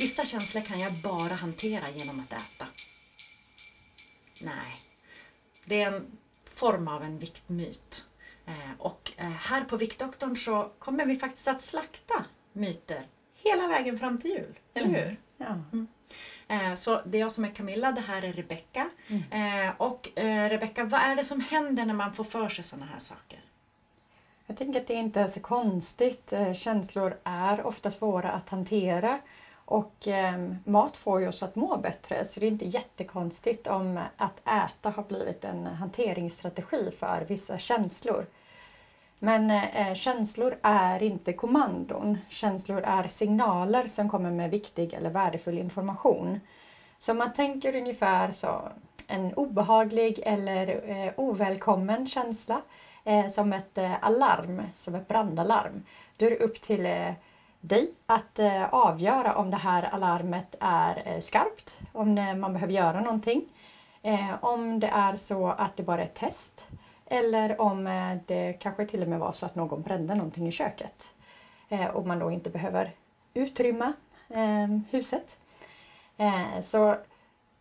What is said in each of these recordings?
Vissa känslor kan jag bara hantera genom att äta. Nej, det är en form av en viktmyt. Eh, och eh, här på Viktdoktorn så kommer vi faktiskt att slakta myter hela vägen fram till jul, eller Mm. hur? Ja. Eh, Så det är jag som är Camilla, det här är Rebecka. Eh, Och Rebecka, vad är det som händer när man får för sig sådana här saker? Jag tänker att det inte är så konstigt. Känslor är ofta svåra att hantera och eh, mat får ju oss att må bättre så det är inte jättekonstigt om att äta har blivit en hanteringsstrategi för vissa känslor. Men eh, känslor är inte kommandon. Känslor är signaler som kommer med viktig eller värdefull information. Så man tänker ungefär så en obehaglig eller eh, ovälkommen känsla eh, som ett eh, alarm, som ett brandalarm. Då är det upp till eh, dig att eh, avgöra om det här alarmet är eh, skarpt, om eh, man behöver göra någonting. Om det är så att det bara är ett test eller om det kanske till och med var så att någon brände någonting i köket och man då inte behöver utrymma huset. Så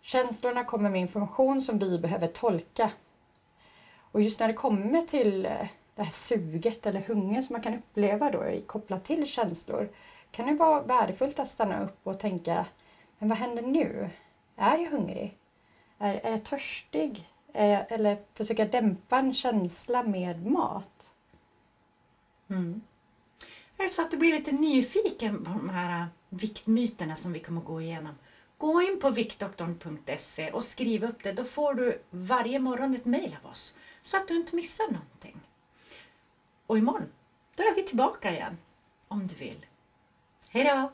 känslorna kommer med information som vi behöver tolka. Och just när det kommer till det här suget eller hungern som man kan uppleva då kopplat till känslor kan det vara värdefullt att stanna upp och tänka, men vad händer nu? Är jag hungrig? Är, är jag törstig? Är jag, eller försöka dämpa en känsla med mat. Mm. Är det så att du blir lite nyfiken på de här äh, viktmyterna som vi kommer gå igenom? Gå in på viktdoktorn.se och skriv upp det. Då får du varje morgon ett mejl av oss så att du inte missar någonting. Och imorgon, då är vi tillbaka igen. Om du vill. Hej då!